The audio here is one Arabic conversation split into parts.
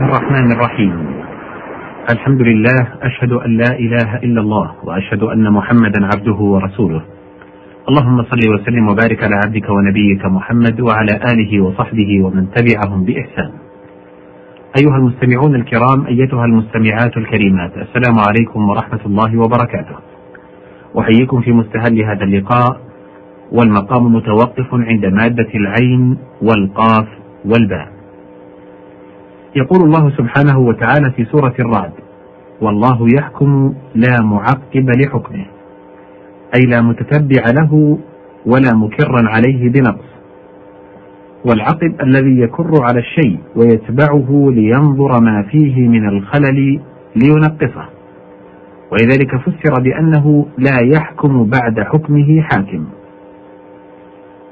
الرحمن الرحيم. الحمد لله أشهد أن لا إله إلا الله وأشهد أن محمدا عبده ورسوله. اللهم صل وسلم وبارك على عبدك ونبيك محمد وعلى آله وصحبه ومن تبعهم بإحسان. أيها المستمعون الكرام أيتها المستمعات الكريمات السلام عليكم ورحمة الله وبركاته. أحييكم في مستهل هذا اللقاء والمقام متوقف عند مادة العين والقاف والباء. يقول الله سبحانه وتعالى في سورة الرعد والله يحكم لا معقب لحكمه أي لا متتبع له ولا مكرا عليه بنقص والعقب الذي يكر على الشيء ويتبعه لينظر ما فيه من الخلل لينقصه ولذلك فسر بأنه لا يحكم بعد حكمه حاكم.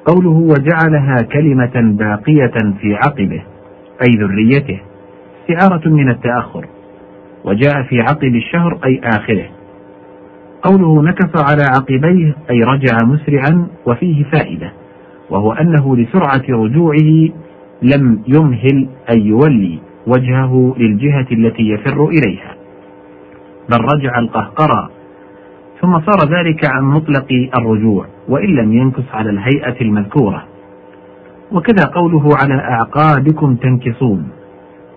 قوله وجعلها كلمة باقية في عقبه أي ذريته. استعارة من التأخر وجاء في عقب الشهر أي آخره. قوله نكص على عقبيه أي رجع مسرعا وفيه فائدة وهو أنه لسرعة رجوعه لم يمهل أن يولي وجهه للجهة التي يفر إليها. بل رجع القهقرى ثم صار ذلك عن مطلق الرجوع وإن لم ينكص على الهيئة المذكورة. وكذا قوله على أعقابكم تنكصون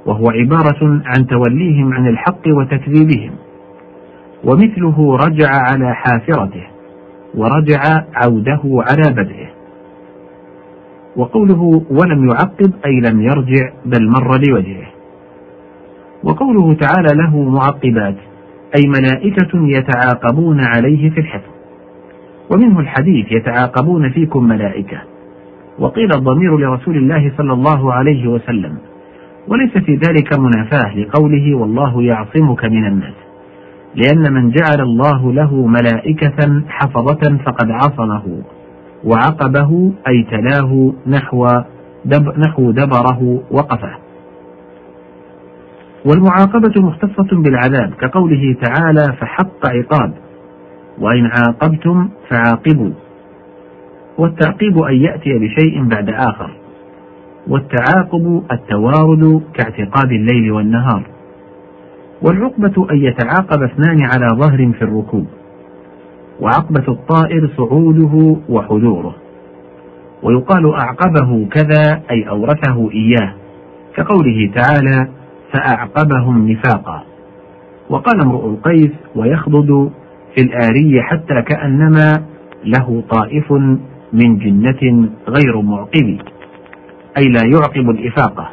وهو عبارة عن توليهم عن الحق وتكذيبهم. ومثله رجع على حافرته ورجع عوده على بدئه وقوله ولم يعقب أي لم يرجع بل مر لوجهه. وقوله تعالى له معقبات أي ملائكة يتعاقبون عليه في الحفظ. ومنه الحديث يتعاقبون فيكم ملائكة. وقيل الضمير لرسول الله صلى الله عليه وسلم. وليس في ذلك منافاة لقوله والله يعصمك من الناس. لأن من جعل الله له ملائكة حفظة فقد عصمه وعقبه أي تلاه نحو دب نحو دبره وقفه. والمعاقبة مختصة بالعذاب كقوله تعالى فحق عقاب وإن عاقبتم فعاقبوا. والتعقيب أن يأتي بشيء بعد آخر. والتعاقب التوارد كاعتقاب الليل والنهار. والعقبة أن يتعاقب اثنان على ظهر في الركوب. وعقبة الطائر صعوده وحضوره. ويقال أعقبه كذا أي أورثه إياه. كقوله تعالى فأعقبهم نفاقا. وقال امرؤ القيس ويخضد في الآري حتى كأنما له طائف من جنة غير معقب. أي لا يعقب الإفاقة.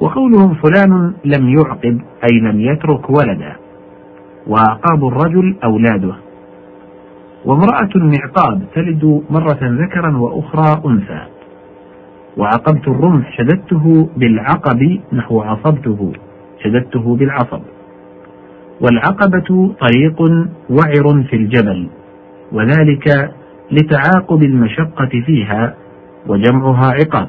وقولهم فلان لم يعقب أي لم يترك ولدا. وأعقاب الرجل أولاده. وامرأة معقاب تلد مرة ذكرا وأخرى أنثى. وعقبت الرمح شددته بالعقب نحو عصبته. شددته بالعصب. والعقبة طريق وعر في الجبل. وذلك لتعاقب المشقة فيها وجمعها عقاب.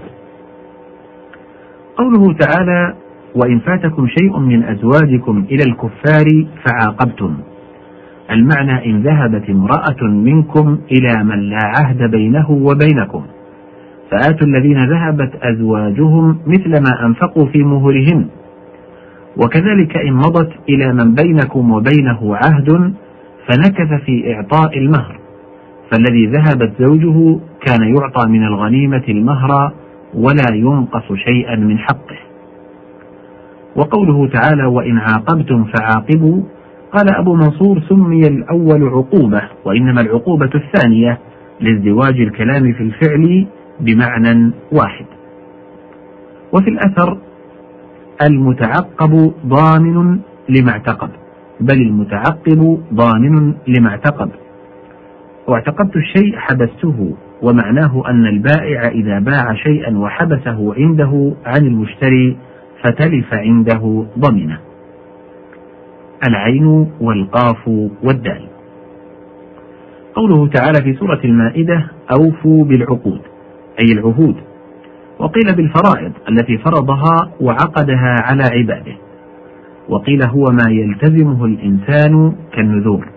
قوله تعالى وإن فاتكم شيء من أزواجكم إلى الكفار فعاقبتم. المعنى إن ذهبت امرأة منكم إلى من لا عهد بينه وبينكم. فآتوا الذين ذهبت أزواجهم مثل ما أنفقوا في مهرهن وكذلك إن مضت إلى من بينكم وبينه عهد فنكث في إعطاء المهر. فالذي ذهبت زوجه كان يعطى من الغنيمة المهر ولا ينقص شيئا من حقه. وقوله تعالى وإن عاقبتم فعاقبوا قال أبو منصور سمي الأول عقوبة وإنما العقوبة الثانية لازدواج الكلام في الفعل بمعنى واحد. وفي الأثر المتعقب ضامن لما اعتقد بل المتعقب ضامن لما اعتقد. واعتقدت الشيء حبسته ومعناه أن البائع إذا باع شيئا وحبسه عنده عن المشتري فتلف عنده ضمنه العين والقاف والدال. قوله تعالى في سورة المائدة أوفوا بالعقود أي العهود. وقيل بالفرائض التي فرضها وعقدها على عباده. وقيل هو ما يلتزمه الإنسان كالنذور.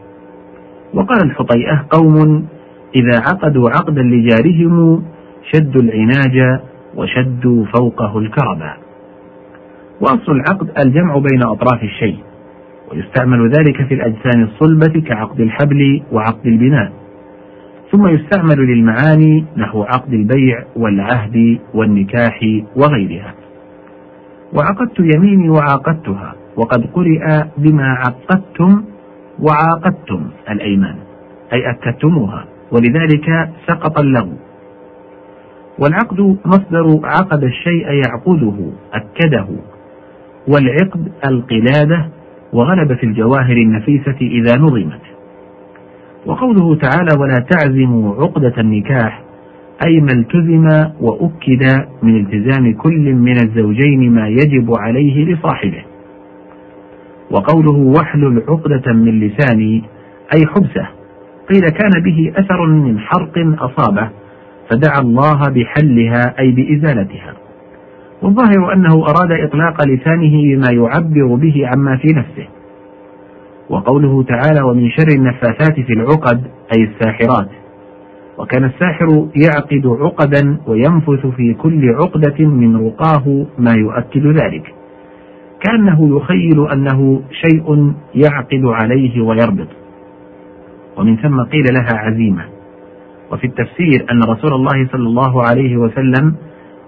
وقال الحطيئة قوم إذا عقدوا عقدا لجارهم شدوا العناج وشدوا فوقه الكربا وأصل العقد الجمع بين أطراف الشيء ويستعمل ذلك في الأجسام الصلبة كعقد الحبل وعقد البناء. ثم يستعمل للمعاني نحو عقد البيع والعهد والنكاح وغيرها. وعقدت يميني وعاقدتها وقد قرئ بما عقدتم وعاقدتم الأيمان أي أكدتموها ولذلك سقط اللغو. والعقد مصدر عقد الشيء يعقده أكده. والعقد القلادة وغلب في الجواهر النفيسة إذا نظمت. وقوله تعالى ولا تعزموا عقدة النكاح أي ما التزم وأكد من التزام كل من الزوجين ما يجب عليه لصاحبه. وقوله واحلل عقدة من لساني أي حبسه قيل كان به أثر من حرق أصابه فدعا الله بحلها أي بإزالتها. والظاهر أنه أراد إطلاق لسانه بما يعبر به عما في نفسه. وقوله تعالى ومن شر النفاثات في العقد أي الساحرات وكان الساحر يعقد عقدا وينفث في كل عقدة من رقاه ما يؤكد ذلك. كأنه يخيل أنه شيء يعقد عليه ويربط. ومن ثم قيل لها عزيمة. وفي التفسير أن رسول الله صلى الله عليه وسلم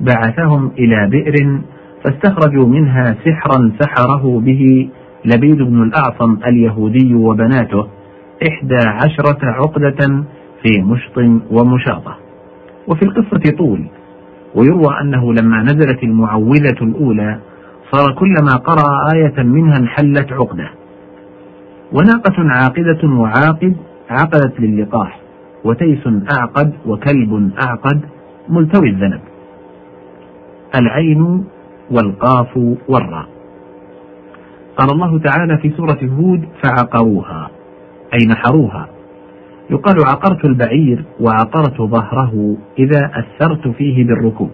بعثهم إلى بئر فاستخرجوا منها سحرا سحره به لبيد بن الأعصم اليهودي وبناته إحدى عشرة عقدة في مشط ومشاطة. وفي القصة طول ويروى أنه لما نزلت المعوذة الأولى صار كلما قرأ آية منها انحلت عقدة. وناقة عاقدة وعاقد عقدت للقاح وتيس أعقد وكلب أعقد ملتوي الذنب. العين والقاف والراء. قال الله تعالى في سورة هود فعقروها أي نحروها. يقال عقرت البعير وعقرت ظهره إذا أثرت فيه بالركوب.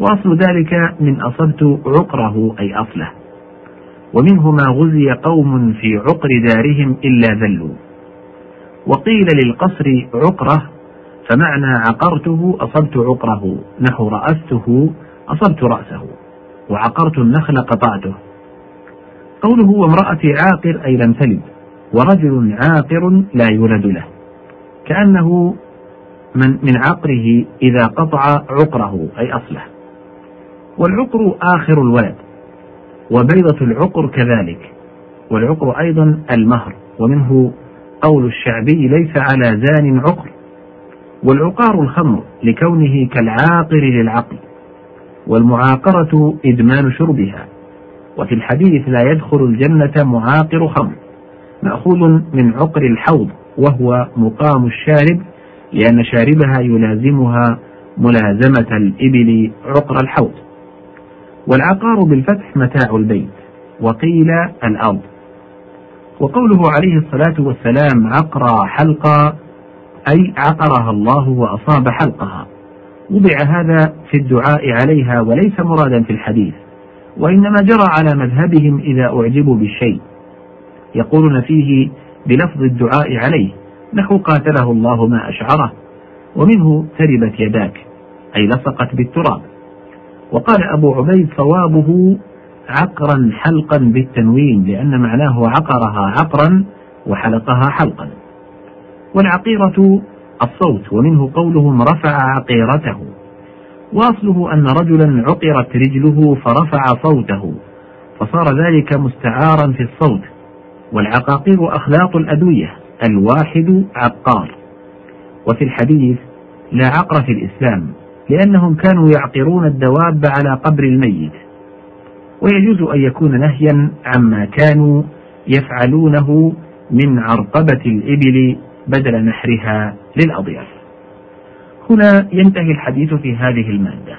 وأصل ذلك من أصبت عقره أي أصله. ومنه ما غزي قوم في عقر دارهم إلا ذلوا. وقيل للقصر عقره فمعنى عقرته أصبت عقره نحو رأسته أصبت رأسه وعقرت النخل قطعته. قوله وامرأتي عاقر أي لم تلد ورجل عاقر لا يولد له. كأنه من من عقره إذا قطع عقره أي أصله. والعقر آخر الولد وبيضة العقر كذلك والعقر أيضا المهر ومنه قول الشعبي ليس على زان عقر والعقار الخمر لكونه كالعاقر للعقل والمعاقرة إدمان شربها وفي الحديث لا يدخل الجنة معاقر خمر مأخوذ من عقر الحوض وهو مقام الشارب لأن شاربها يلازمها ملازمة الإبل عقر الحوض. والعقار بالفتح متاع البيت وقيل الأرض. وقوله عليه الصلاة والسلام عقرى حلقا أي عقرها الله وأصاب حلقها. وضع هذا في الدعاء عليها وليس مرادا في الحديث وإنما جرى على مذهبهم إذا أعجبوا بالشيء. يقولون فيه بلفظ الدعاء عليه نحو قاتله الله ما أشعره ومنه تربت يداك أي لصقت بالتراب. وقال أبو عبيد صوابه عقرا حلقا بالتنوين لأن معناه عقرها عقرا وحلقها حلقا. والعقيرة الصوت ومنه قولهم رفع عقيرته. وأصله أن رجلا عقرت رجله فرفع صوته فصار ذلك مستعارا في الصوت. والعقاقير أخلاق الأدوية الواحد عقار. وفي الحديث لا عقر في الإسلام. لأنهم كانوا يعقرون الدواب على قبر الميت. ويجوز أن يكون نهيا عما كانوا يفعلونه من عرقبة الإبل بدل نحرها للأضياف. هنا ينتهي الحديث في هذه المادة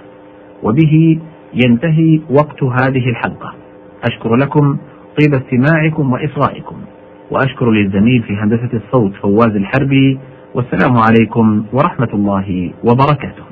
وبه ينتهي وقت هذه الحلقة. أشكر لكم طيب استماعكم وإصغائكم وأشكر للزميل في هندسة الصوت فواز الحربي والسلام عليكم ورحمة الله وبركاته.